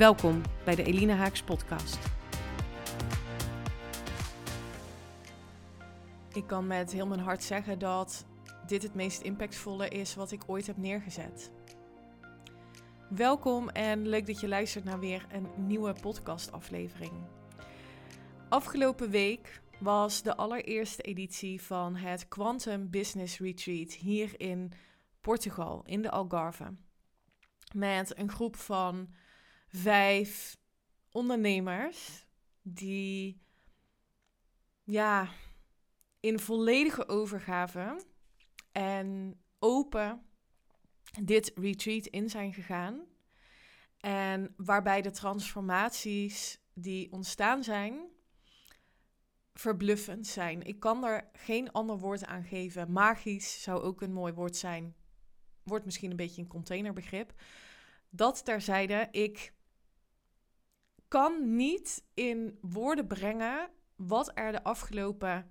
Welkom bij de Elina Haaks podcast. Ik kan met heel mijn hart zeggen dat dit het meest impactvolle is wat ik ooit heb neergezet. Welkom en leuk dat je luistert naar weer een nieuwe podcastaflevering. Afgelopen week was de allereerste editie van het Quantum Business Retreat hier in Portugal, in de Algarve. Met een groep van vijf ondernemers die ja, in volledige overgave en open dit retreat in zijn gegaan. En waarbij de transformaties die ontstaan zijn, verbluffend zijn. Ik kan er geen ander woord aan geven. Magisch zou ook een mooi woord zijn. Wordt misschien een beetje een containerbegrip. Dat terzijde, ik kan niet in woorden brengen wat er de afgelopen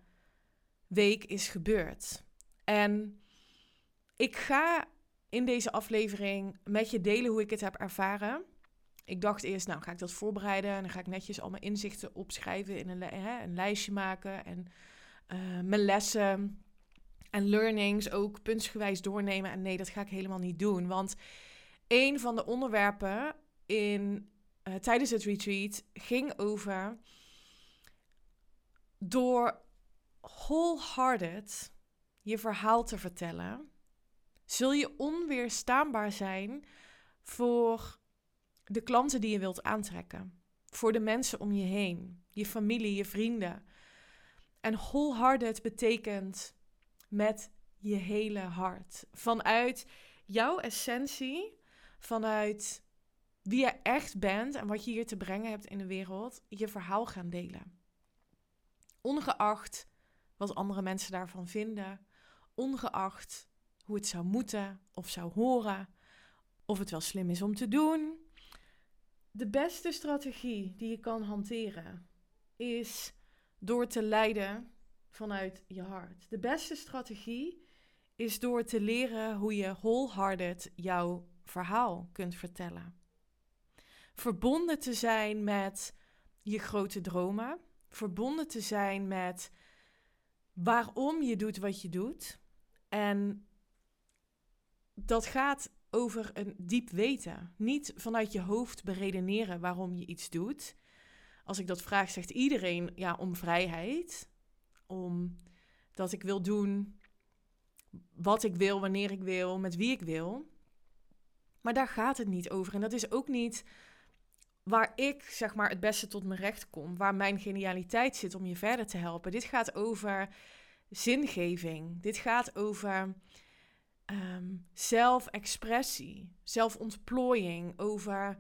week is gebeurd. En ik ga in deze aflevering met je delen hoe ik het heb ervaren. Ik dacht eerst, nou ga ik dat voorbereiden en dan ga ik netjes al mijn inzichten opschrijven in een, hè, een lijstje maken en uh, mijn lessen en learnings ook puntsgewijs doornemen. En nee, dat ga ik helemaal niet doen, want een van de onderwerpen in uh, tijdens het retreat ging over door wholehearted je verhaal te vertellen, zul je onweerstaanbaar zijn voor de klanten die je wilt aantrekken, voor de mensen om je heen, je familie, je vrienden. En wholehearted betekent met je hele hart, vanuit jouw essentie, vanuit wie je echt bent en wat je hier te brengen hebt in de wereld, je verhaal gaan delen. Ongeacht wat andere mensen daarvan vinden, ongeacht hoe het zou moeten of zou horen, of het wel slim is om te doen. De beste strategie die je kan hanteren is door te leiden vanuit je hart. De beste strategie is door te leren hoe je wholehearted jouw verhaal kunt vertellen verbonden te zijn met je grote dromen, verbonden te zijn met waarom je doet wat je doet. En dat gaat over een diep weten. Niet vanuit je hoofd beredeneren waarom je iets doet. Als ik dat vraag, zegt iedereen ja, om vrijheid. Om dat ik wil doen wat ik wil, wanneer ik wil, met wie ik wil. Maar daar gaat het niet over. En dat is ook niet waar ik zeg maar het beste tot mijn recht kom, waar mijn genialiteit zit om je verder te helpen. Dit gaat over zingeving. Dit gaat over um, zelfexpressie, zelfontplooiing, over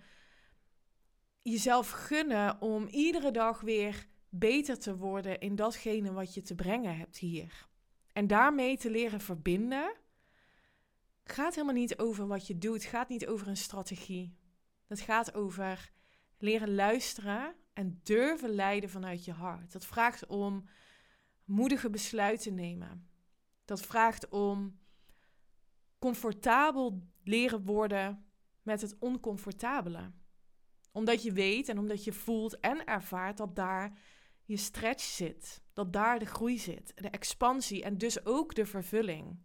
jezelf gunnen om iedere dag weer beter te worden in datgene wat je te brengen hebt hier. En daarmee te leren verbinden. Gaat helemaal niet over wat je doet, gaat niet over een strategie. Het gaat over leren luisteren en durven leiden vanuit je hart. Dat vraagt om moedige besluiten nemen. Dat vraagt om comfortabel leren worden met het oncomfortabele. Omdat je weet en omdat je voelt en ervaart dat daar je stretch zit. Dat daar de groei zit, de expansie en dus ook de vervulling.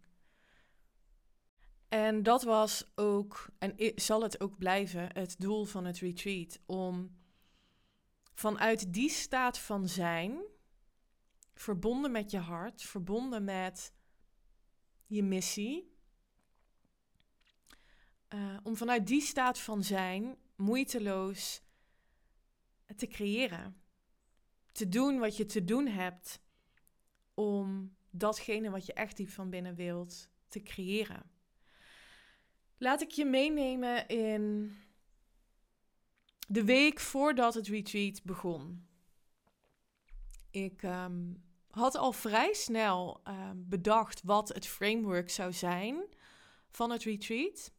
En dat was ook, en zal het ook blijven, het doel van het retreat. Om vanuit die staat van zijn, verbonden met je hart, verbonden met je missie, uh, om vanuit die staat van zijn moeiteloos te creëren. Te doen wat je te doen hebt om datgene wat je echt diep van binnen wilt te creëren. Laat ik je meenemen in de week voordat het retreat begon. Ik ehm, had al vrij snel ehm, bedacht wat het framework zou zijn van het retreat.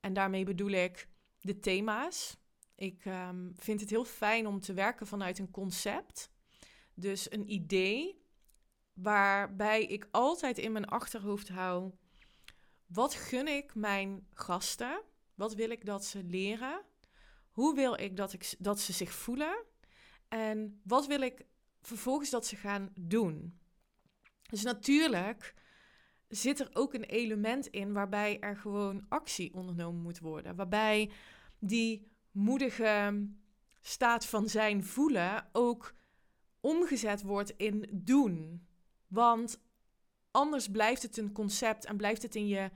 En daarmee bedoel ik de thema's. Ik ehm, vind het heel fijn om te werken vanuit een concept. Dus een idee waarbij ik altijd in mijn achterhoofd hou: wat gun ik mijn gasten? Wat wil ik dat ze leren? Hoe wil ik dat, ik dat ze zich voelen? En wat wil ik vervolgens dat ze gaan doen? Dus natuurlijk zit er ook een element in waarbij er gewoon actie ondernomen moet worden. Waarbij die moedige staat van zijn voelen ook omgezet wordt in doen. Want anders blijft het een concept en blijft het in je,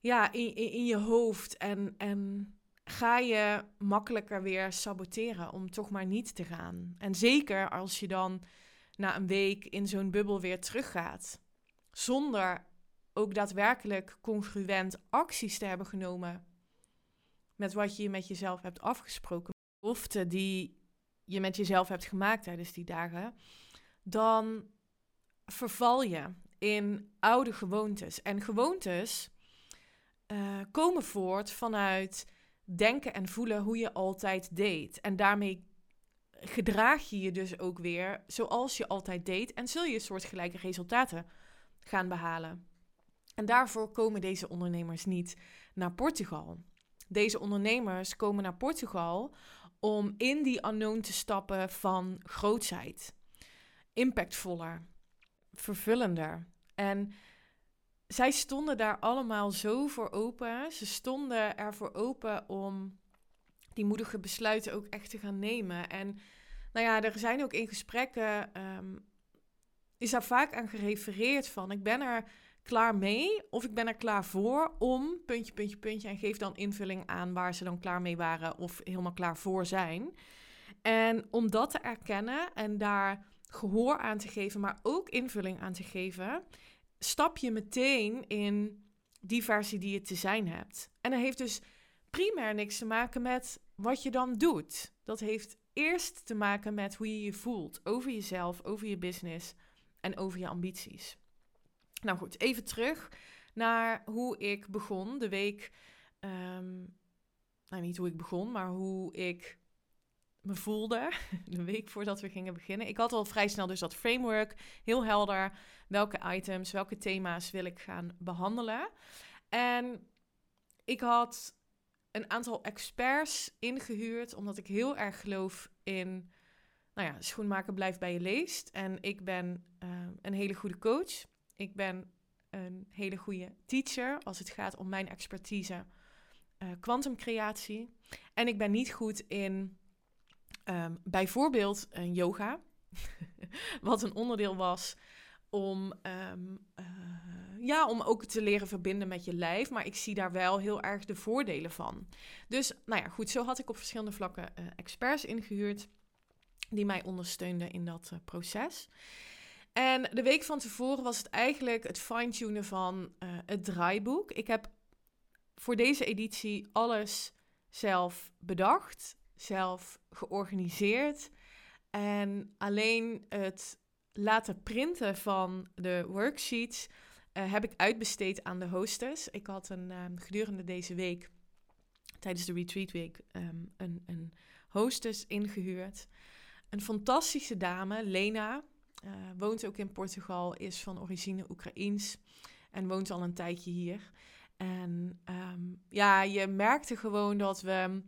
ja, in, in, je hoofd. En, en ga je makkelijker weer saboteren om toch maar niet te gaan. En zeker als je dan na een week in zo'n bubbel weer teruggaat. Zonder ook daadwerkelijk congruent acties te hebben genomen met wat je met jezelf hebt afgesproken. Beloften die je met jezelf hebt gemaakt tijdens die dagen. Dan verval je in oude gewoontes. En gewoontes uh, komen voort vanuit denken en voelen hoe je altijd deed. En daarmee gedraag je je dus ook weer zoals je altijd deed. En zul je soortgelijke resultaten gaan behalen. En daarvoor komen deze ondernemers niet naar Portugal. Deze ondernemers komen naar Portugal om in die unknown te stappen van grootsheid. Impactvoller, vervullender. En zij stonden daar allemaal zo voor open. Ze stonden ervoor open om die moedige besluiten ook echt te gaan nemen. En nou ja, er zijn ook in gesprekken, um, is daar vaak aan gerefereerd van, ik ben er klaar mee of ik ben er klaar voor om, puntje, puntje, puntje, en geef dan invulling aan waar ze dan klaar mee waren of helemaal klaar voor zijn. En om dat te erkennen en daar gehoor aan te geven, maar ook invulling aan te geven, stap je meteen in die versie die je te zijn hebt. En dat heeft dus primair niks te maken met wat je dan doet. Dat heeft eerst te maken met hoe je je voelt over jezelf, over je business en over je ambities. Nou goed, even terug naar hoe ik begon de week. Um, nou, niet hoe ik begon, maar hoe ik me voelde de week voordat we gingen beginnen. Ik had al vrij snel dus dat framework, heel helder. Welke items, welke thema's wil ik gaan behandelen? En ik had een aantal experts ingehuurd, omdat ik heel erg geloof in, nou ja, schoenmaker blijft bij je leest. En ik ben uh, een hele goede coach. Ik ben een hele goede teacher als het gaat om mijn expertise kwantumcreatie. Uh, en ik ben niet goed in um, bijvoorbeeld yoga, wat een onderdeel was om, um, uh, ja, om ook te leren verbinden met je lijf. Maar ik zie daar wel heel erg de voordelen van. Dus nou ja, goed, zo had ik op verschillende vlakken uh, experts ingehuurd die mij ondersteunden in dat uh, proces. En de week van tevoren was het eigenlijk het fine-tunen van het draaiboek. Ik heb voor deze editie alles zelf bedacht, zelf georganiseerd. En alleen het laten printen van de worksheets uh, heb ik uitbesteed aan de hostess. Ik had een, um, gedurende deze week, tijdens de retreat week, um, een, een hostess ingehuurd. Een fantastische dame, Lena. Uh, woont ook in Portugal, is van origine Oekraïens en woont al een tijdje hier. En um, ja, je merkte gewoon dat we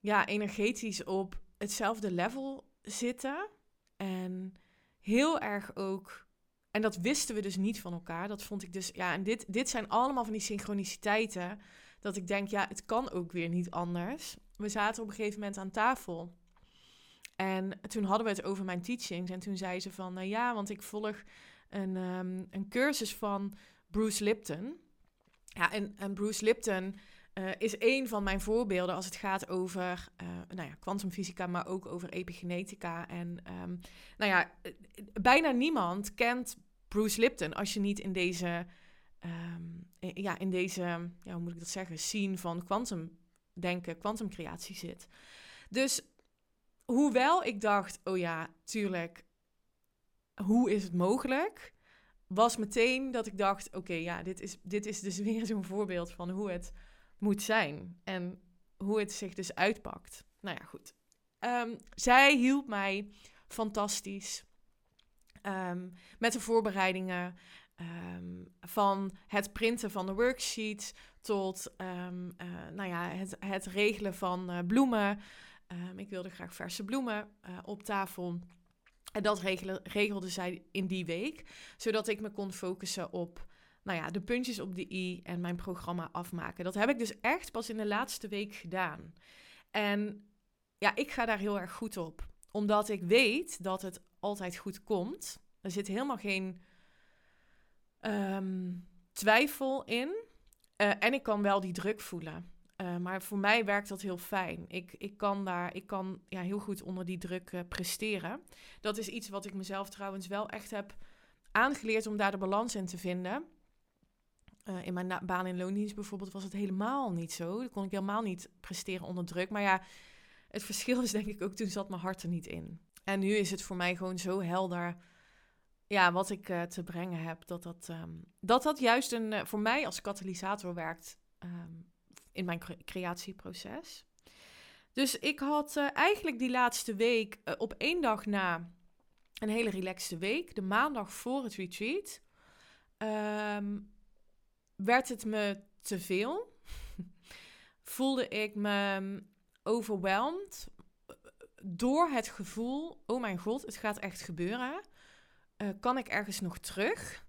ja, energetisch op hetzelfde level zitten. En heel erg ook. En dat wisten we dus niet van elkaar. Dat vond ik dus. Ja, en dit, dit zijn allemaal van die synchroniciteiten. Dat ik denk, ja, het kan ook weer niet anders. We zaten op een gegeven moment aan tafel. En toen hadden we het over mijn teachings. En toen zei ze van, nou ja, want ik volg een, um, een cursus van Bruce Lipton. Ja, en, en Bruce Lipton uh, is een van mijn voorbeelden als het gaat over uh, nou ja, kwantumfysica, maar ook over epigenetica. En um, nou ja, bijna niemand kent Bruce Lipton als je niet in deze, um, ja, in deze, ja, hoe moet ik dat zeggen, scene van kwantum denken kwantumcreatie zit. Dus hoewel ik dacht, oh ja, tuurlijk, hoe is het mogelijk? Was meteen dat ik dacht, oké, ja, dit is, dit is dus weer zo'n voorbeeld van hoe het moet zijn. En hoe het zich dus uitpakt. Nou ja, goed. Ehm, zij hielp mij fantastisch um, met de voorbereidingen. Ehm, van het printen van de worksheet tot uh, nou ja, het, het regelen van uh, bloemen. ik wilde graag verse bloemen uh, op tafel. En dat regelde zij in die week, zodat ik me kon focussen op nou ja, de puntjes op de i en mijn programma afmaken. Dat heb ik dus echt pas in de laatste week gedaan. En ja, ik ga daar heel erg goed op, omdat ik weet dat het altijd goed komt. Er zit helemaal geen um, twijfel in. Uh, en ik kan wel die druk voelen. Uh, maar voor mij werkt dat heel fijn. Ik, ik kan daar, ik kan ja, heel goed onder die druk uh, presteren. Dat is iets wat ik mezelf trouwens wel echt heb aangeleerd om daar de balans in te vinden. Uh, in mijn baan in loondienst bijvoorbeeld was het helemaal niet zo. Dan kon ik helemaal niet presteren onder druk. Maar ja, het verschil is denk ik ook, toen zat mijn hart er niet in. En nu is het voor mij gewoon zo helder ja, wat ik uh, te brengen heb. Dat dat, um, dat, dat juist een, uh, voor mij als katalysator werkt um, in mijn cre creatieproces. Dus ik had eigenlijk die laatste week op één dag na een hele relaxte week, de maandag voor het retreat, um, werd het me te veel. Voelde ik me overweldigd door het gevoel: oh mijn god, het gaat echt gebeuren. Uh, kan ik ergens nog terug?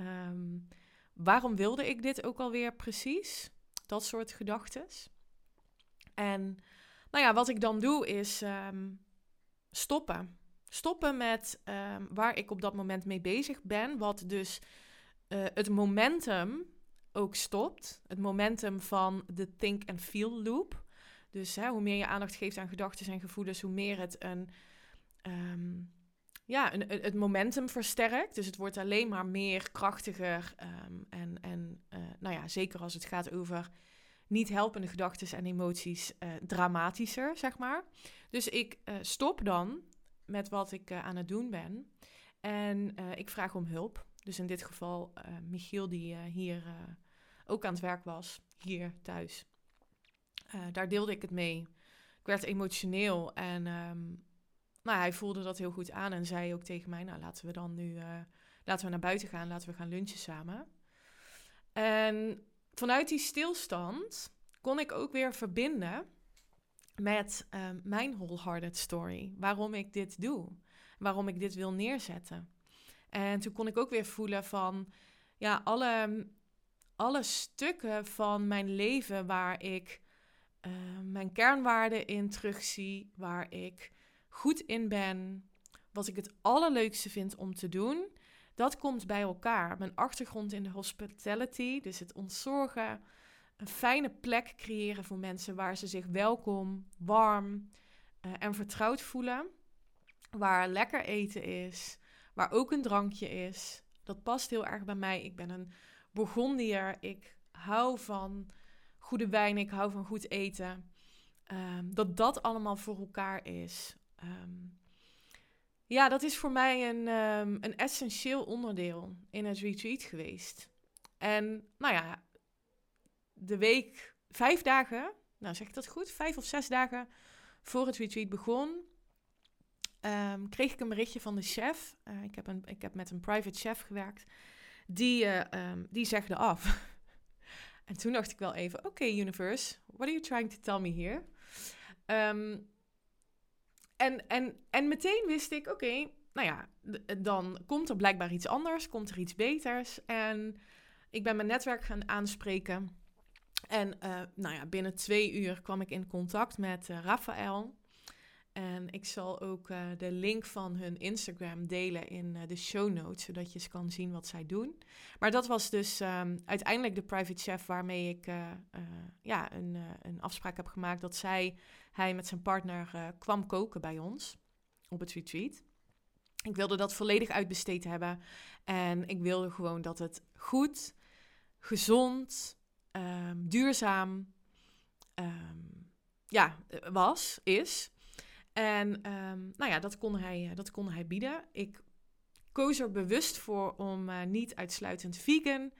Um, waarom wilde ik dit ook alweer precies? Dat soort gedachten. En nou ja, wat ik dan doe is um, stoppen. Stoppen met um, waar ik op dat moment mee bezig ben. Wat dus uh, het momentum ook stopt. Het momentum van de think and feel loop. Dus hè, hoe meer je aandacht geeft aan gedachten en gevoelens, hoe meer het een, um, ja, een, het momentum versterkt. Dus het wordt alleen maar meer krachtiger. Um, en en uh, nou ja, zeker als het gaat over niet helpende gedachten en emoties, uh, dramatischer, zeg maar. Dus ik uh, stop dan met wat ik aan het doen ben. En ik vraag om hulp. Dus in dit geval Michiel, die hier ook aan het werk was, hier thuis. Uh, daar deelde ik het mee. Ik werd emotioneel en um, nou, hij voelde dat heel goed aan en zei ook tegen mij: Nou, laten we dan nu uh, laten we naar buiten gaan, laten we gaan lunchen samen. En vanuit die stilstand kon ik ook weer verbinden met uh, mijn wholehearted story. Waarom ik dit doe, waarom ik dit wil neerzetten. En toen kon ik ook weer voelen van ja, alle, alle stukken van mijn leven waar ik uh, mijn kernwaarden in terugzie, waar ik goed in ben, wat ik het allerleukste vind om te doen, dat komt bij elkaar. Mijn achtergrond in de hospitality, dus het ontzorgen, een fijne plek creëren voor mensen waar ze zich welkom, warm uh, en vertrouwd voelen, waar lekker eten is, waar ook een drankje is. Dat past heel erg bij mij. Ik ben een Bourgondier. Ik hou van goede wijn, ik hou van goed eten. Um, dat dat allemaal voor elkaar is. Um, ja, dat is voor mij een, um, een essentieel onderdeel in het retreat geweest. En nou ja, de week, vijf dagen, nou zeg ik dat goed, vijf of zes dagen voor het retreat begon, kreeg ik een berichtje van de chef. Uh, ik, heb een, ik heb met een private chef gewerkt. Die, uh, die zegde af. En toen dacht ik wel even, oké universe, what are you trying to tell me here? Um, en, en, en meteen wist ik, oké, nou ja, dan komt er blijkbaar iets anders, komt er iets beters. En ik ben mijn netwerk gaan aanspreken. En uh, nou ja, binnen twee uur kwam ik in contact met uh, Rafael. En ik zal ook uh, de link van hun Instagram delen in uh, de show notes, zodat je eens kan zien wat zij doen. Maar dat was dus um, uiteindelijk de private chef waarmee ik uh, ja, een, een afspraak heb gemaakt dat zij, hij met zijn partner kwam koken bij ons op het retreat. Ik wilde dat volledig uitbesteed hebben en ik wilde gewoon dat het goed, gezond, um, duurzaam ehm, ja, was, is. En ehm, nou ja, dat kon, hij, dat kon hij bieden. Ik koos er bewust voor om niet uitsluitend vegan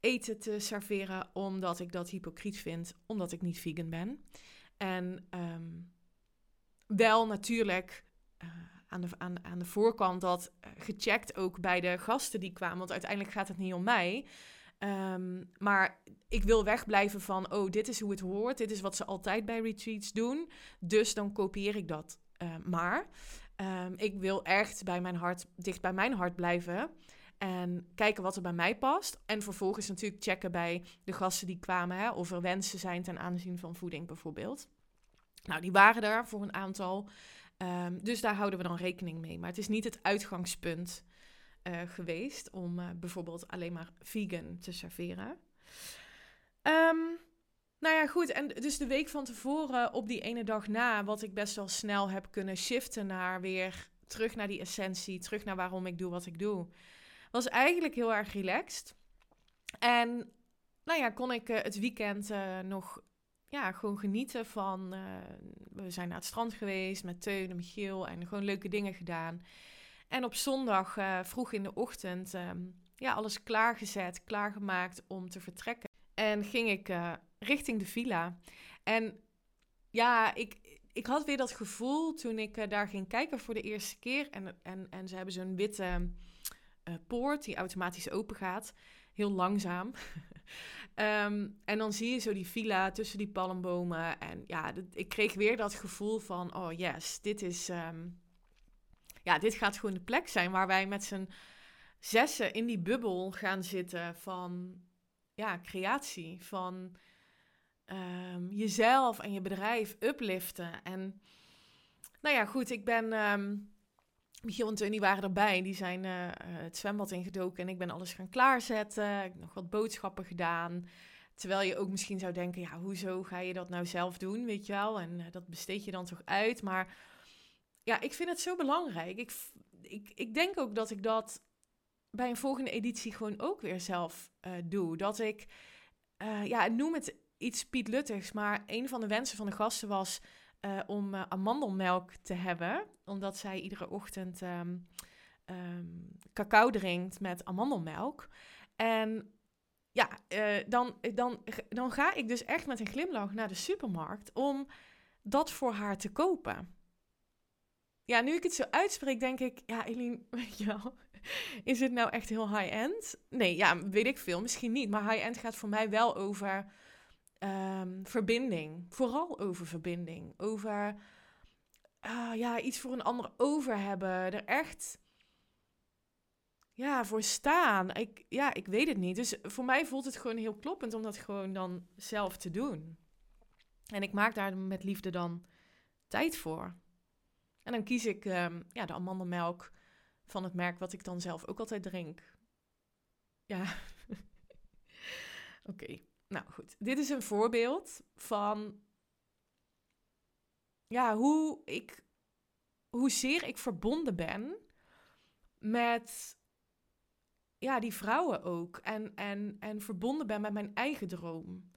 eten te serveren, omdat ik dat hypocriet vind, omdat ik niet vegan ben. En ehm, wel natuurlijk uh, aan, de, aan, aan de voorkant dat gecheckt ook bij de gasten die kwamen, want uiteindelijk gaat het niet om mij. Um, maar ik wil wegblijven van, oh, dit is hoe het hoort, dit is wat ze altijd bij retreats doen, dus dan kopieer ik dat uh, maar. Um, ik wil echt bij mijn hart, dicht bij mijn hart blijven. En kijken wat er bij mij past. En vervolgens natuurlijk checken bij de gasten die kwamen. Hè, of er wensen zijn ten aanzien van voeding bijvoorbeeld. Nou, die waren er voor een aantal. Dus daar houden we dan rekening mee. Maar het is niet het uitgangspunt uh, geweest om uh, bijvoorbeeld alleen maar vegan te serveren. Um, nou ja, goed. En dus de week van tevoren, op die ene dag na, wat ik best wel snel heb kunnen shiften naar weer terug naar die essentie, terug naar waarom ik doe wat ik doe was eigenlijk heel erg relaxed. En nou ja, kon ik uh, het weekend nog ja, gewoon genieten van... We zijn naar het strand geweest met Teun en Michiel en gewoon leuke dingen gedaan. En op zondag vroeg in de ochtend um, ja, alles klaargezet, klaargemaakt om te vertrekken. En ging ik richting de villa. En ja, ik, ik had weer dat gevoel toen ik daar ging kijken voor de eerste keer. En, en, en ze hebben zo'n witte poort die automatisch open gaat. Heel langzaam. Ehm, en dan zie je zo die villa tussen die palmbomen. En ja, ik kreeg weer dat gevoel van: oh yes, dit is. Ehm, ja, dit gaat gewoon de plek zijn waar wij met z'n zessen in die bubbel gaan zitten van ja, creatie. Van um, jezelf en je bedrijf upliften. En nou ja, goed, ik ben. Michiel en Tony waren erbij. Die zijn uh, het zwembad ingedoken en ik ben alles gaan klaarzetten. Ik heb nog wat boodschappen gedaan. Terwijl je ook misschien zou denken, ja, hoezo ga je dat nou zelf doen, weet je wel? En uh, dat besteed je dan toch uit. Maar ja, ik vind het zo belangrijk. Ik, ik, ik denk ook dat ik dat bij een volgende editie gewoon ook weer zelf uh, doe. Dat ik, ja, noem het iets Piet Luttigs, maar een van de wensen van de gasten was uh, om amandelmelk te hebben. Omdat zij iedere ochtend um, um, cacao drinkt met amandelmelk. En ja, dan, dan, dan ga ik dus echt met een glimlach naar de supermarkt om dat voor haar te kopen. Ja, nu ik het zo uitspreek, denk ik, ja, Eline, weet je wel, is het nou echt heel high-end? Nee, ja, weet ik veel, misschien niet. Maar high-end gaat voor mij wel over um, verbinding. Vooral over verbinding. Over uh, ja, iets voor een ander over hebben. Er echt ja, voor staan. Ik, ja, ik weet het niet. Dus voor mij voelt het gewoon heel kloppend om dat gewoon dan zelf te doen. En ik maak daar met liefde dan tijd voor. En dan kies ik um, ja, de amandelmelk van het merk wat ik dan zelf ook altijd drink. Ja. Oké. Nou goed, dit is een voorbeeld van ja, hoe ik hoezeer ik verbonden ben met ja, die vrouwen ook. En, en, en verbonden ben met mijn eigen droom.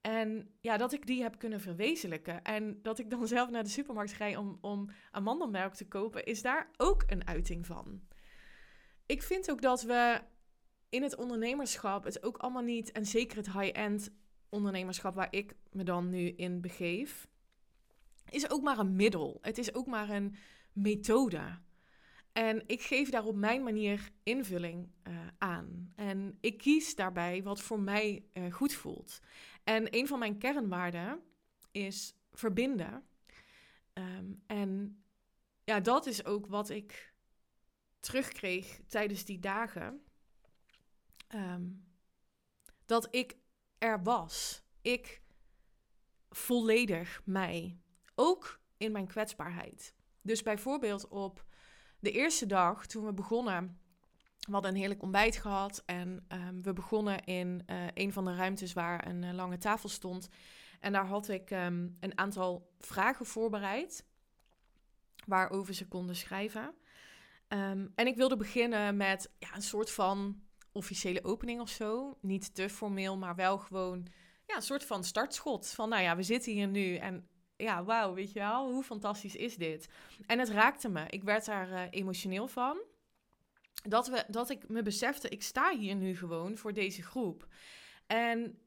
En ja, dat ik die heb kunnen verwezenlijken. En dat ik dan zelf naar de supermarkt ga om, om amandelmelk te kopen, is daar ook een uiting van. Ik vind ook dat we in het ondernemerschap het ook allemaal niet, en zeker het high-end ondernemerschap waar ik me dan nu in begeef, is ook maar een middel. Het is ook maar een methode. En ik geef daar op mijn manier invulling uh, aan. En ik kies daarbij wat voor mij uh, goed voelt. En een van mijn kernwaarden is verbinden. Um, en ja, dat is ook wat ik terugkreeg tijdens die dagen. Um, dat ik er was. Ik volledig mij. Ook in mijn kwetsbaarheid. Dus bijvoorbeeld op de eerste dag toen we begonnen. We hadden een heerlijk ontbijt gehad. En um, we begonnen in uh, een van de ruimtes waar een uh, lange tafel stond. En daar had ik um, een aantal vragen voorbereid. Waarover ze konden schrijven. Um, en ik wilde beginnen met ja, een soort van officiële opening of zo. Niet te formeel, maar wel gewoon ja, een soort van startschot. Van nou ja, we zitten hier nu en ja, wauw, weet je wel, hoe fantastisch is dit? En het raakte me. Ik werd daar uh, emotioneel van. Dat, we, dat ik me besefte, ik sta hier nu gewoon voor deze groep. En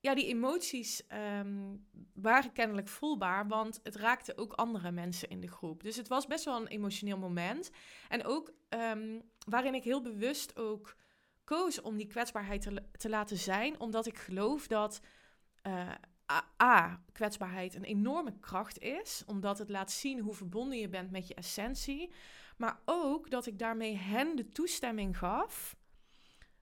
ja, die emoties um, waren kennelijk voelbaar, want het raakte ook andere mensen in de groep. Dus het was best wel een emotioneel moment. En ook um, waarin ik heel bewust ook koos om die kwetsbaarheid te, te laten zijn, omdat ik geloof dat uh, A, kwetsbaarheid een enorme kracht is, omdat het laat zien hoe verbonden je bent met je essentie. Maar ook dat ik daarmee hen de toestemming gaf,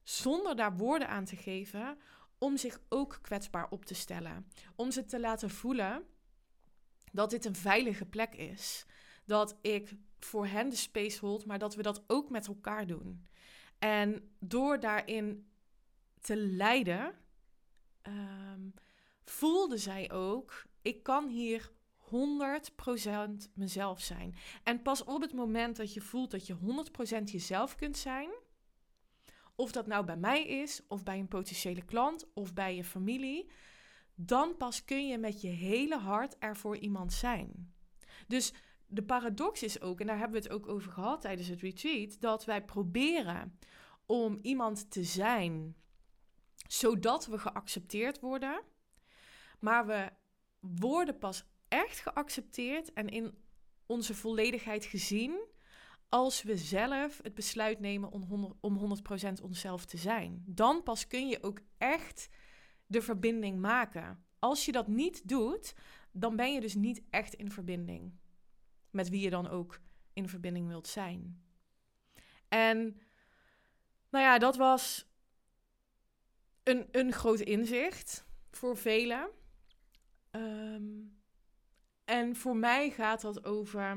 zonder daar woorden aan te geven, om zich ook kwetsbaar op te stellen. Om ze te laten voelen dat dit een veilige plek is. Dat ik voor hen de space hold, maar dat we dat ook met elkaar doen. En door daarin te leiden, um, voelde zij ook: ik kan hier 100% mezelf zijn. En pas op het moment dat je voelt dat je 100% jezelf kunt zijn, of dat nou bij mij is, of bij een potentiële klant, of bij je familie, dan pas kun je met je hele hart er voor iemand zijn. Dus de paradox is ook, en daar hebben we het ook over gehad tijdens het retreat, dat wij proberen om iemand te zijn zodat we geaccepteerd worden. Maar we worden pas echt geaccepteerd en in onze volledigheid gezien als we zelf het besluit nemen om 100%, onszelf te zijn. Dan pas kun je ook echt de verbinding maken. Als je dat niet doet, dan ben je dus niet echt in verbinding met wie je dan ook in verbinding wilt zijn. En nou ja, dat was een, een groot inzicht voor velen. Ehm, en voor mij gaat dat over.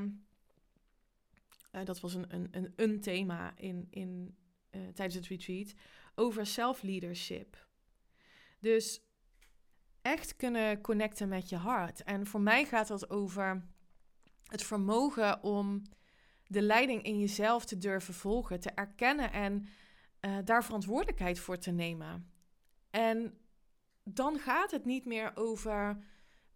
Uh, dat was een, een, een, een thema in, in, uh, tijdens het retreat. Over self-leadership. Dus echt kunnen connecten met je hart. En voor mij gaat dat over het vermogen om de leiding in jezelf te durven volgen, te erkennen en uh, daar verantwoordelijkheid voor te nemen. En dan gaat het niet meer over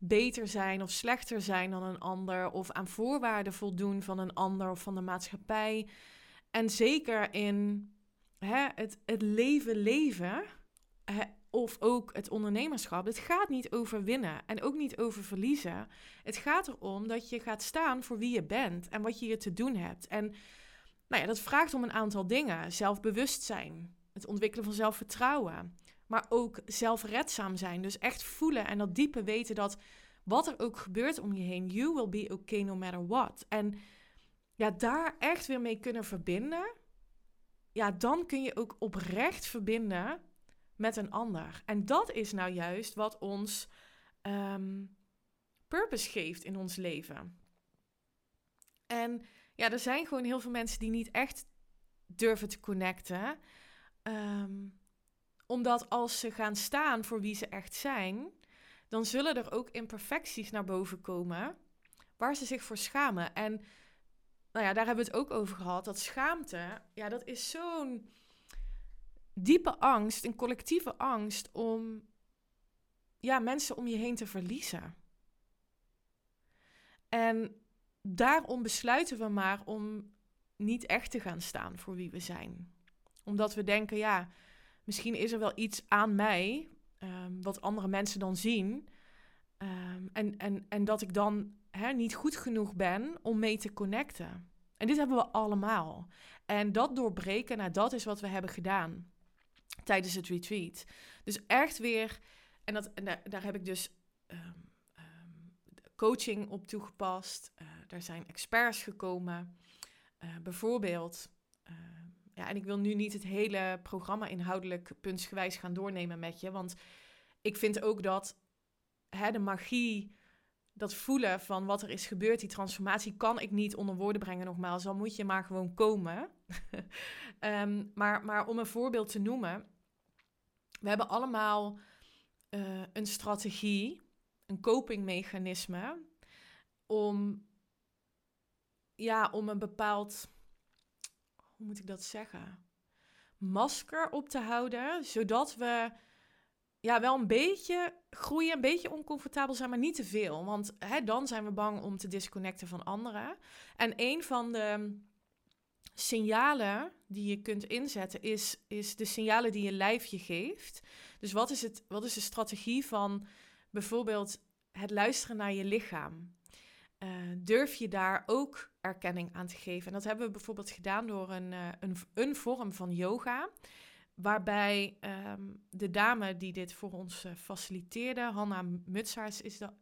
beter zijn of slechter zijn dan een ander, of aan voorwaarden voldoen van een ander of van de maatschappij. En zeker in hè, het, het leven leven, of ook het ondernemerschap. Het gaat niet over winnen en ook niet over verliezen. Het gaat erom dat je gaat staan voor wie je bent en wat je hier te doen hebt. En nou ja, dat vraagt om een aantal dingen. Zelfbewustzijn, het ontwikkelen van zelfvertrouwen, maar ook zelfredzaam zijn. Dus echt voelen en dat diepe weten dat wat er ook gebeurt om je heen, you will be okay no matter what. En ja, daar echt weer mee kunnen verbinden. Ja, dan kun je ook oprecht verbinden met een ander. En dat is nou juist wat ons um, purpose geeft in ons leven. En ja, er zijn gewoon heel veel mensen die niet echt durven te connecten. Um, omdat als ze gaan staan voor wie ze echt zijn, dan zullen er ook imperfecties naar boven komen waar ze zich voor schamen. En nou ja, daar hebben we het ook over gehad. Dat schaamte, ja, dat is zo'n diepe angst, een collectieve angst om ja, mensen om je heen te verliezen. En daarom besluiten we maar om niet echt te gaan staan voor wie we zijn. Omdat we denken, ja, misschien is er wel iets aan mij um, wat andere mensen dan zien. Um, en, en, en dat ik dan hè, niet goed genoeg ben om mee te connecten. En dit hebben we allemaal. En dat doorbreken, nou, dat is wat we hebben gedaan tijdens het retreat. Dus echt weer, en, dat, daar, heb ik dus um, coaching op toegepast. Uh, daar zijn experts gekomen. Uh, bijvoorbeeld ja, en ik wil nu niet het hele programma inhoudelijk puntsgewijs gaan doornemen met je. Want ik vind ook dat hè, de magie, dat voelen van wat er is gebeurd, die transformatie, kan ik niet onder woorden brengen nogmaals. Dan moet je maar gewoon komen. um, maar, maar om een voorbeeld te noemen. We hebben allemaal uh, een strategie, een copingmechanisme om, ja, om een bepaald hoe moet ik dat zeggen? Masker op te houden, zodat we ja, wel een beetje groeien, een beetje oncomfortabel zijn, maar niet te veel. Want hè, dan zijn we bang om te disconnecten van anderen. En een van de signalen die je kunt inzetten is, is de signalen die je lijf je geeft. Dus wat is, het, wat is de strategie van bijvoorbeeld het luisteren naar je lichaam? Uh, durf je daar ook erkenning aan te geven? En dat hebben we bijvoorbeeld gedaan door een, uh, een, een vorm van yoga. Waarbij um, de dame die dit voor ons uh, faciliteerde, Hanna Mutsaerts is, dat,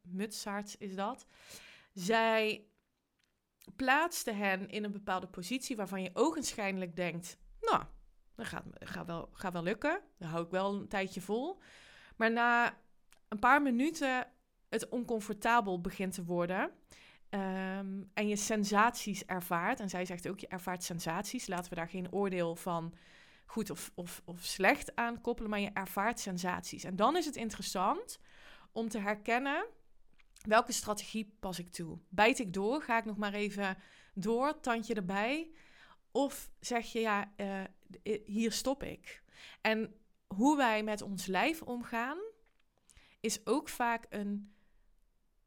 is dat. Zij plaatste hen in een bepaalde positie waarvan je ogenschijnlijk denkt: Nou, dat gaat, gaat, wel, gaat wel lukken. Dat hou ik wel een tijdje vol. Maar na een paar minuten het oncomfortabel begint te worden. Um, en je sensaties ervaart. En zij zegt ook: je ervaart sensaties. Laten we daar geen oordeel van goed of, of, of slecht aan koppelen, maar je ervaart sensaties. En dan is het interessant om te herkennen welke strategie pas ik toe. Bijt ik door? Ga ik nog maar even door, tandje erbij? Of zeg je ja, uh, hier stop ik. En hoe wij met ons lijf omgaan, is ook vaak een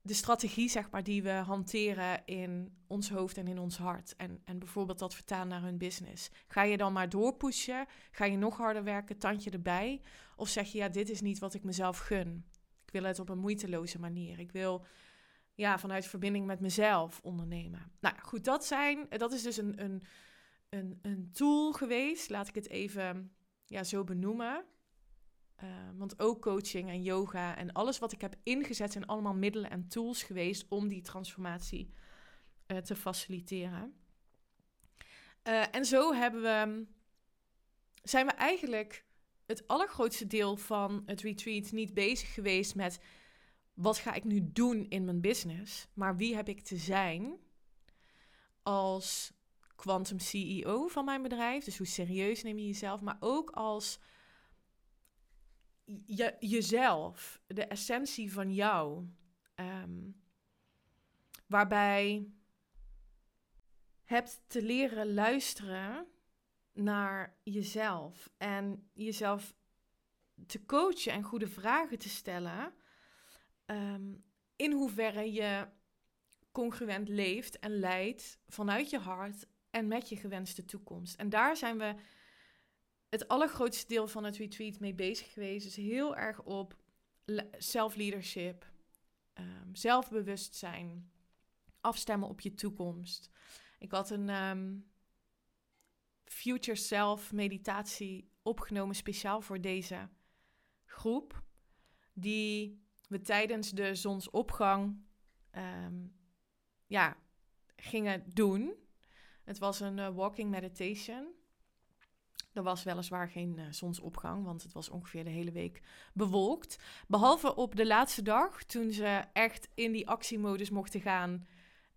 de strategie, zeg maar, die we hanteren in ons hoofd en in ons hart. En, en bijvoorbeeld dat vertalen naar hun business. Ga je dan maar doorpushen? Ga je nog harder werken, tandje erbij? Of zeg je, ja, dit is niet wat ik mezelf gun. Ik wil het op een moeiteloze manier. Ik wil ja, vanuit verbinding met mezelf ondernemen. Nou goed, dat, zijn, dat is dus een, een, een, een tool geweest. Laat ik het even ja, zo benoemen. Uh, want ook coaching en yoga en alles wat ik heb ingezet zijn allemaal middelen en tools geweest om die transformatie uh, te faciliteren. Uh, en zo hebben we, zijn we eigenlijk het allergrootste deel van het retreat niet bezig geweest met wat ga ik nu doen in mijn business, maar wie heb ik te zijn als quantum CEO van mijn bedrijf. Dus hoe serieus neem je jezelf, maar ook als je, jezelf, de essentie van jou. Um, waarbij hebt te leren luisteren naar jezelf en jezelf te coachen en goede vragen te stellen. Um, in hoeverre je congruent leeft en leidt vanuit je hart en met je gewenste toekomst. En daar zijn we het allergrootste deel van het retreat mee bezig geweest. Dus heel erg op self-leadership, um, zelfbewustzijn, afstemmen op je toekomst. Ik had een um, future self meditatie opgenomen speciaal voor deze groep, die we tijdens de zonsopgang um, ja, gingen doen. Het was een uh, walking meditation. Er was weliswaar geen uh, zonsopgang, want het was ongeveer de hele week bewolkt. Behalve op de laatste dag, toen ze echt in die actiemodus mochten gaan.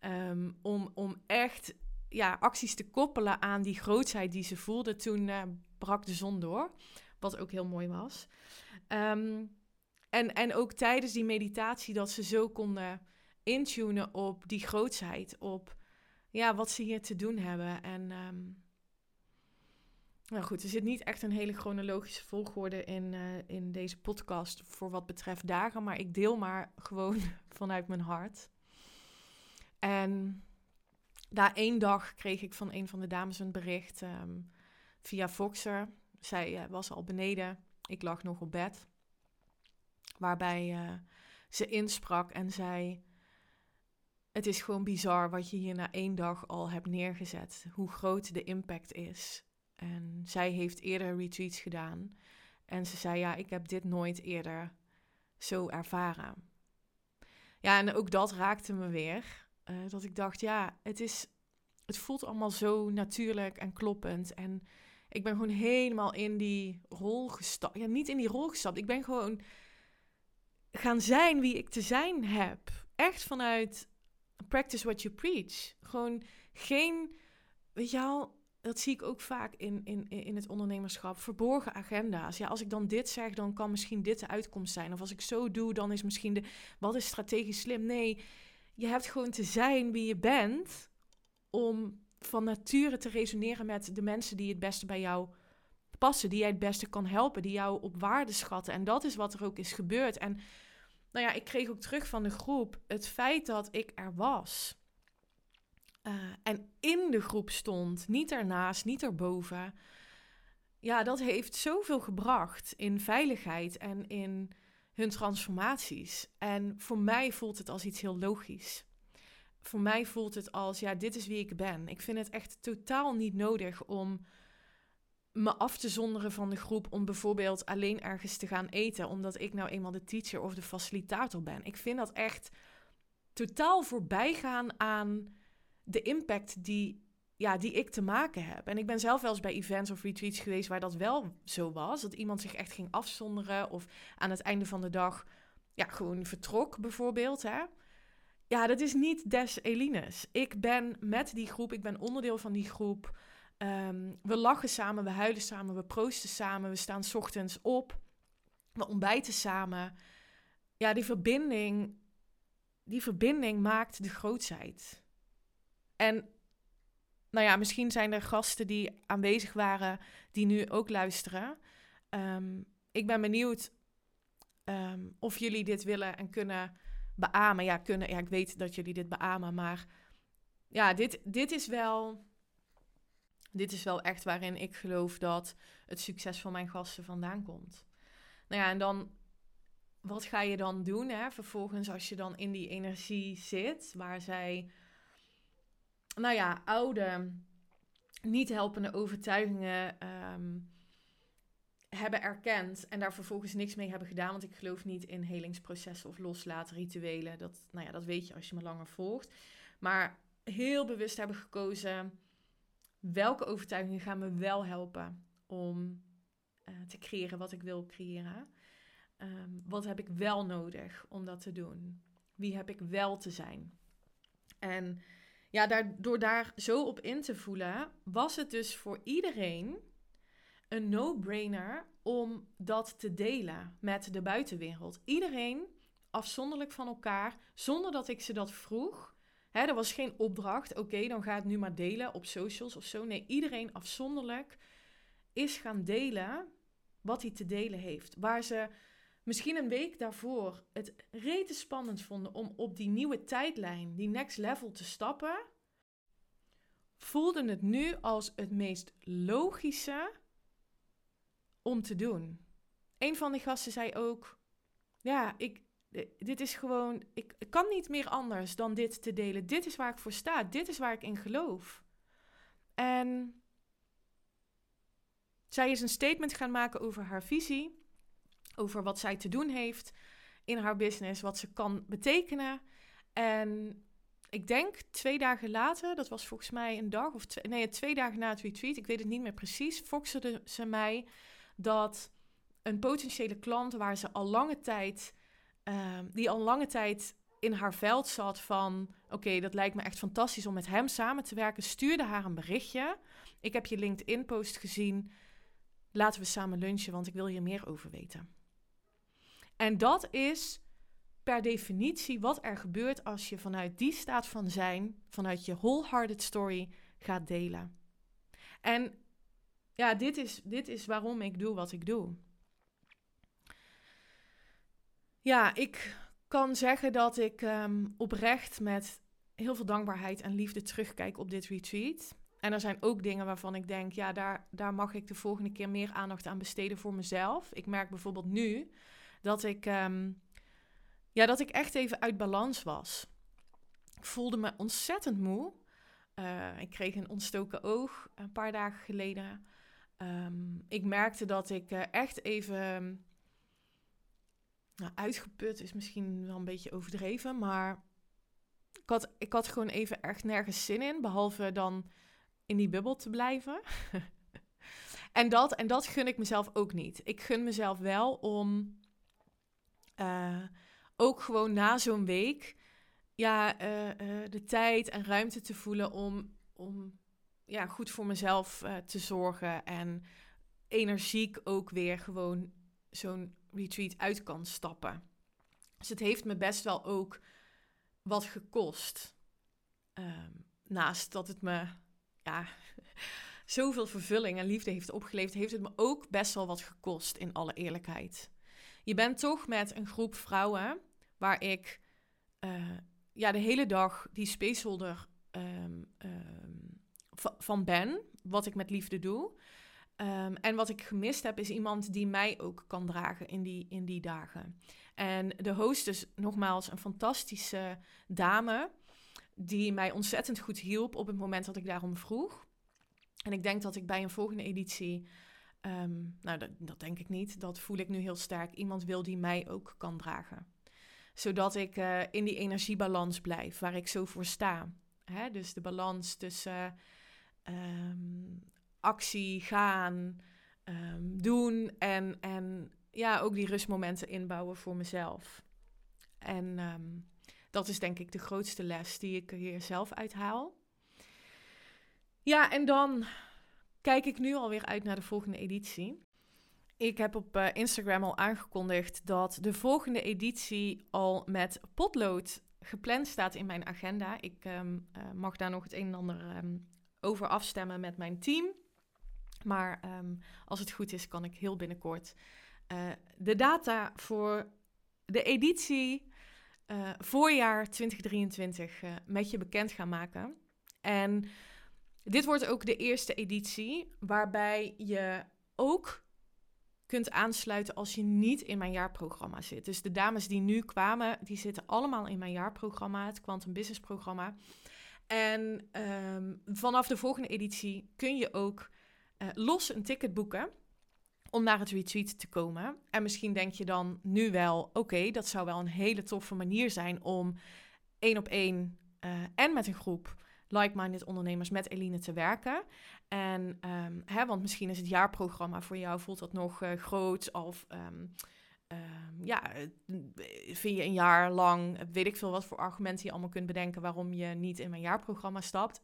Um, om, om echt ja, acties te koppelen aan die grootheid die ze voelden. Toen uh, brak de zon door, wat ook heel mooi was. Um, en, en ook tijdens die meditatie dat ze zo konden intunen op die grootheid, op ja, wat ze hier te doen hebben. En um, nou goed, er zit niet echt een hele chronologische volgorde in, uh, in deze podcast voor wat betreft dagen, maar ik deel maar gewoon vanuit mijn hart. En na één dag kreeg ik van een van de dames een bericht um, via Voxer. Zij uh, was al beneden, ik lag nog op bed. Waarbij uh, ze insprak en zei: Het is gewoon bizar wat je hier na één dag al hebt neergezet. Hoe groot de impact is. En zij heeft eerder retreats gedaan. En ze zei: Ja, ik heb dit nooit eerder zo ervaren. Ja, en ook dat raakte me weer. Uh, dat ik dacht: Ja, het is. Het voelt allemaal zo natuurlijk en kloppend. En ik ben gewoon helemaal in die rol gestapt. Ja, niet in die rol gestapt. Ik ben gewoon gaan zijn wie ik te zijn heb. Echt vanuit practice what you preach. Gewoon geen, weet je wel, dat zie ik ook vaak in, in, in het ondernemerschap. Verborgen agenda's. Ja, als ik dan dit zeg, dan kan misschien dit de uitkomst zijn. Of als ik zo doe, dan is misschien de. Wat is strategisch slim? Nee, je hebt gewoon te zijn wie je bent. Om van nature te resoneren met de mensen die het beste bij jou passen, die jij het beste kan helpen, die jou op waarde schatten. En dat is wat er ook is gebeurd. En nou ja, ik kreeg ook terug van de groep het feit dat ik er was. Uh, en in de groep stond, niet ernaast, niet erboven. Ja, dat heeft zoveel gebracht in veiligheid en in hun transformaties. En voor mij voelt het als iets heel logisch. Voor mij voelt het als, ja, dit is wie ik ben. Ik vind het echt totaal niet nodig om me af te zonderen van de groep om bijvoorbeeld alleen ergens te gaan eten, omdat ik nou eenmaal de teacher of de facilitator ben. Ik vind dat echt totaal voorbijgaan aan de impact die, ja, die ik te maken heb. En ik ben zelf wel eens bij events of retreats geweest waar dat wel zo was. Dat iemand zich echt ging afzonderen of aan het einde van de dag ja, gewoon vertrok bijvoorbeeld. Hè? Ja, dat is niet des Elines. Ik ben met die groep, ik ben onderdeel van die groep. Ehm, we lachen samen, we huilen samen, we proosten samen, we staan ochtends op, we ontbijten samen. Ja, die verbinding, die verbinding maakt de grootheid. En nou ja, misschien zijn er gasten die aanwezig waren die nu ook luisteren. Ehm, ik ben benieuwd ehm, of jullie dit willen en kunnen beamen. Ja, kunnen, ja, ik weet dat jullie dit beamen, maar ja, dit, dit is wel. Dit is wel echt waarin ik geloof dat het succes van mijn gasten vandaan komt. Nou ja, en dan, wat ga je dan doen? Hè? Vervolgens, als je dan in die energie zit, waar zij nou ja, oude, niet helpende overtuigingen ehm, hebben erkend en daar vervolgens niks mee hebben gedaan. Want ik geloof niet in helingsprocessen of loslaten rituelen. Dat, nou ja, dat weet je als je me langer volgt. Maar heel bewust hebben gekozen welke overtuigingen gaan me wel helpen om uh, te creëren wat ik wil creëren. Um, wat heb ik wel nodig om dat te doen? Wie heb ik wel te zijn? En ja, daar, door daar zo op in te voelen, was het dus voor iedereen een no-brainer om dat te delen met de buitenwereld. Iedereen afzonderlijk van elkaar, zonder dat ik ze dat vroeg. Er was geen opdracht, oké, dan ga het nu maar delen op socials of zo. Nee, iedereen afzonderlijk is gaan delen wat hij te delen heeft. Waar ze misschien een week daarvoor het rete spannend vonden om op die nieuwe tijdlijn, die next level te stappen, voelden het nu als het meest logische om te doen. Een van die gasten zei ook: Ja, ik, dit is gewoon, ik, ik kan niet meer anders dan dit te delen. Dit is waar ik voor sta, dit is waar ik in geloof. En zij is een statement gaan maken over haar visie over wat zij te doen heeft in haar business, wat ze kan betekenen. En ik denk twee dagen later, dat was volgens mij een dag of twee, nee, twee dagen na het retreat, ik weet het niet meer precies, foxerde ze mij dat een potentiële klant waar ze al lange tijd, ehm, die al lange tijd in haar veld zat van, oké, dat lijkt me echt fantastisch om met hem samen te werken, stuurde haar een berichtje. Ik heb je LinkedIn-post gezien. Laten we samen lunchen, want ik wil hier meer over weten. En dat is per definitie wat er gebeurt als je vanuit die staat van zijn, vanuit je wholehearted story gaat delen. En ja, dit is, dit is waarom ik doe wat ik doe. Ja, ik kan zeggen dat ik ehm, oprecht met heel veel dankbaarheid en liefde terugkijk op dit retreat. En er zijn ook dingen waarvan ik denk, ja, daar, daar mag ik de volgende keer meer aandacht aan besteden voor mezelf. Ik merk bijvoorbeeld nu dat ik, ehm, ja, dat ik echt even uit balans was. Ik voelde me ontzettend moe. Uh, ik kreeg een ontstoken oog een paar dagen geleden. Um, ik merkte dat ik uh, echt even. Nou, uitgeput is misschien wel een beetje overdreven, maar ik had, ik had gewoon even echt nergens zin in, behalve dan in die bubbel te blijven. en, dat, en dat gun ik mezelf ook niet. Ik gun mezelf wel om uh, ook gewoon na zo'n week ja, uh, uh, de tijd en ruimte te voelen om, om ja, goed voor mezelf te zorgen. En energiek ook weer gewoon zo'n retreat uit kan stappen. Dus het heeft me best wel ook wat gekost. Um, naast dat het me ja, zoveel vervulling en liefde heeft opgeleverd, heeft het me ook best wel wat gekost, in alle eerlijkheid. Je bent toch met een groep vrouwen waar ik uh, ja, de hele dag die spaceholder um, um, van ben, wat ik met liefde doe. Um, en wat ik gemist heb, is iemand die mij ook kan dragen in die, in die dagen. En de host is nogmaals een fantastische dame, die mij ontzettend goed hielp op het moment dat ik daarom vroeg. En ik denk dat ik bij een volgende editie, um, nou dat, dat denk ik niet, dat voel ik nu heel sterk, iemand wil die mij ook kan dragen. Zodat ik uh, in die energiebalans blijf, waar ik zo voor sta. Hè? Dus de balans tussen um, actie, gaan, um, doen en, en ja, ook die rustmomenten inbouwen voor mezelf. En dat is denk ik de grootste les die ik hier zelf uithaal. Ja, en dan kijk ik nu alweer uit naar de volgende editie. Ik heb op uh, Instagram al aangekondigd dat de volgende editie al met potlood gepland staat in mijn agenda. Ik um, uh, mag daar nog het een en ander um, over afstemmen met mijn team. Maar um, als het goed is, kan ik heel binnenkort uh, de data voor de editie voorjaar 2023 uh, met je bekend gaan maken. En dit wordt ook de eerste editie waarbij je ook kunt aansluiten als je niet in mijn jaarprogramma zit. Dus de dames die nu kwamen, die zitten allemaal in mijn jaarprogramma, het Quantum Business programma. En um, vanaf de volgende editie kun je ook uh, los een ticket boeken om naar het retreat te komen. En misschien denk je dan nu wel, oké, dat zou wel een hele toffe manier zijn om één op één uh, en met een groep like-minded ondernemers met Eline te werken. En um, hè, want misschien is het jaarprogramma voor jou, voelt dat nog uh, groot of um, um, ja, vind je een jaar lang, weet ik veel wat voor argumenten je allemaal kunt bedenken waarom je niet in mijn jaarprogramma stapt.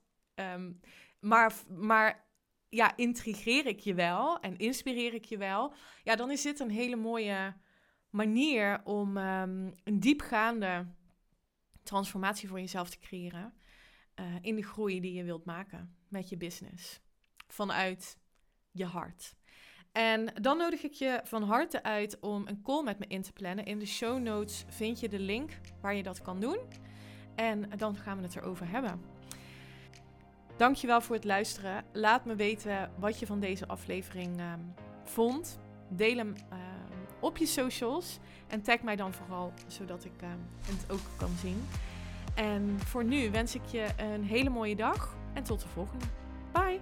maar, maar ja, intrigeer ik je wel en inspireer ik je wel, ja, dan is dit een hele mooie manier om een diepgaande transformatie voor jezelf te creëren uh, in de groei die je wilt maken met je business vanuit je hart. En dan nodig ik je van harte uit om een call met me in te plannen. In de show notes vind je de link waar je dat kan doen. En dan gaan we het erover hebben. Dankjewel voor het luisteren. Laat me weten wat je van deze aflevering um, vond. Deel hem uh, op je socials. En tag mij dan vooral, zodat ik uh, het ook kan zien. En voor nu wens ik je een hele mooie dag. En tot de volgende. Bye!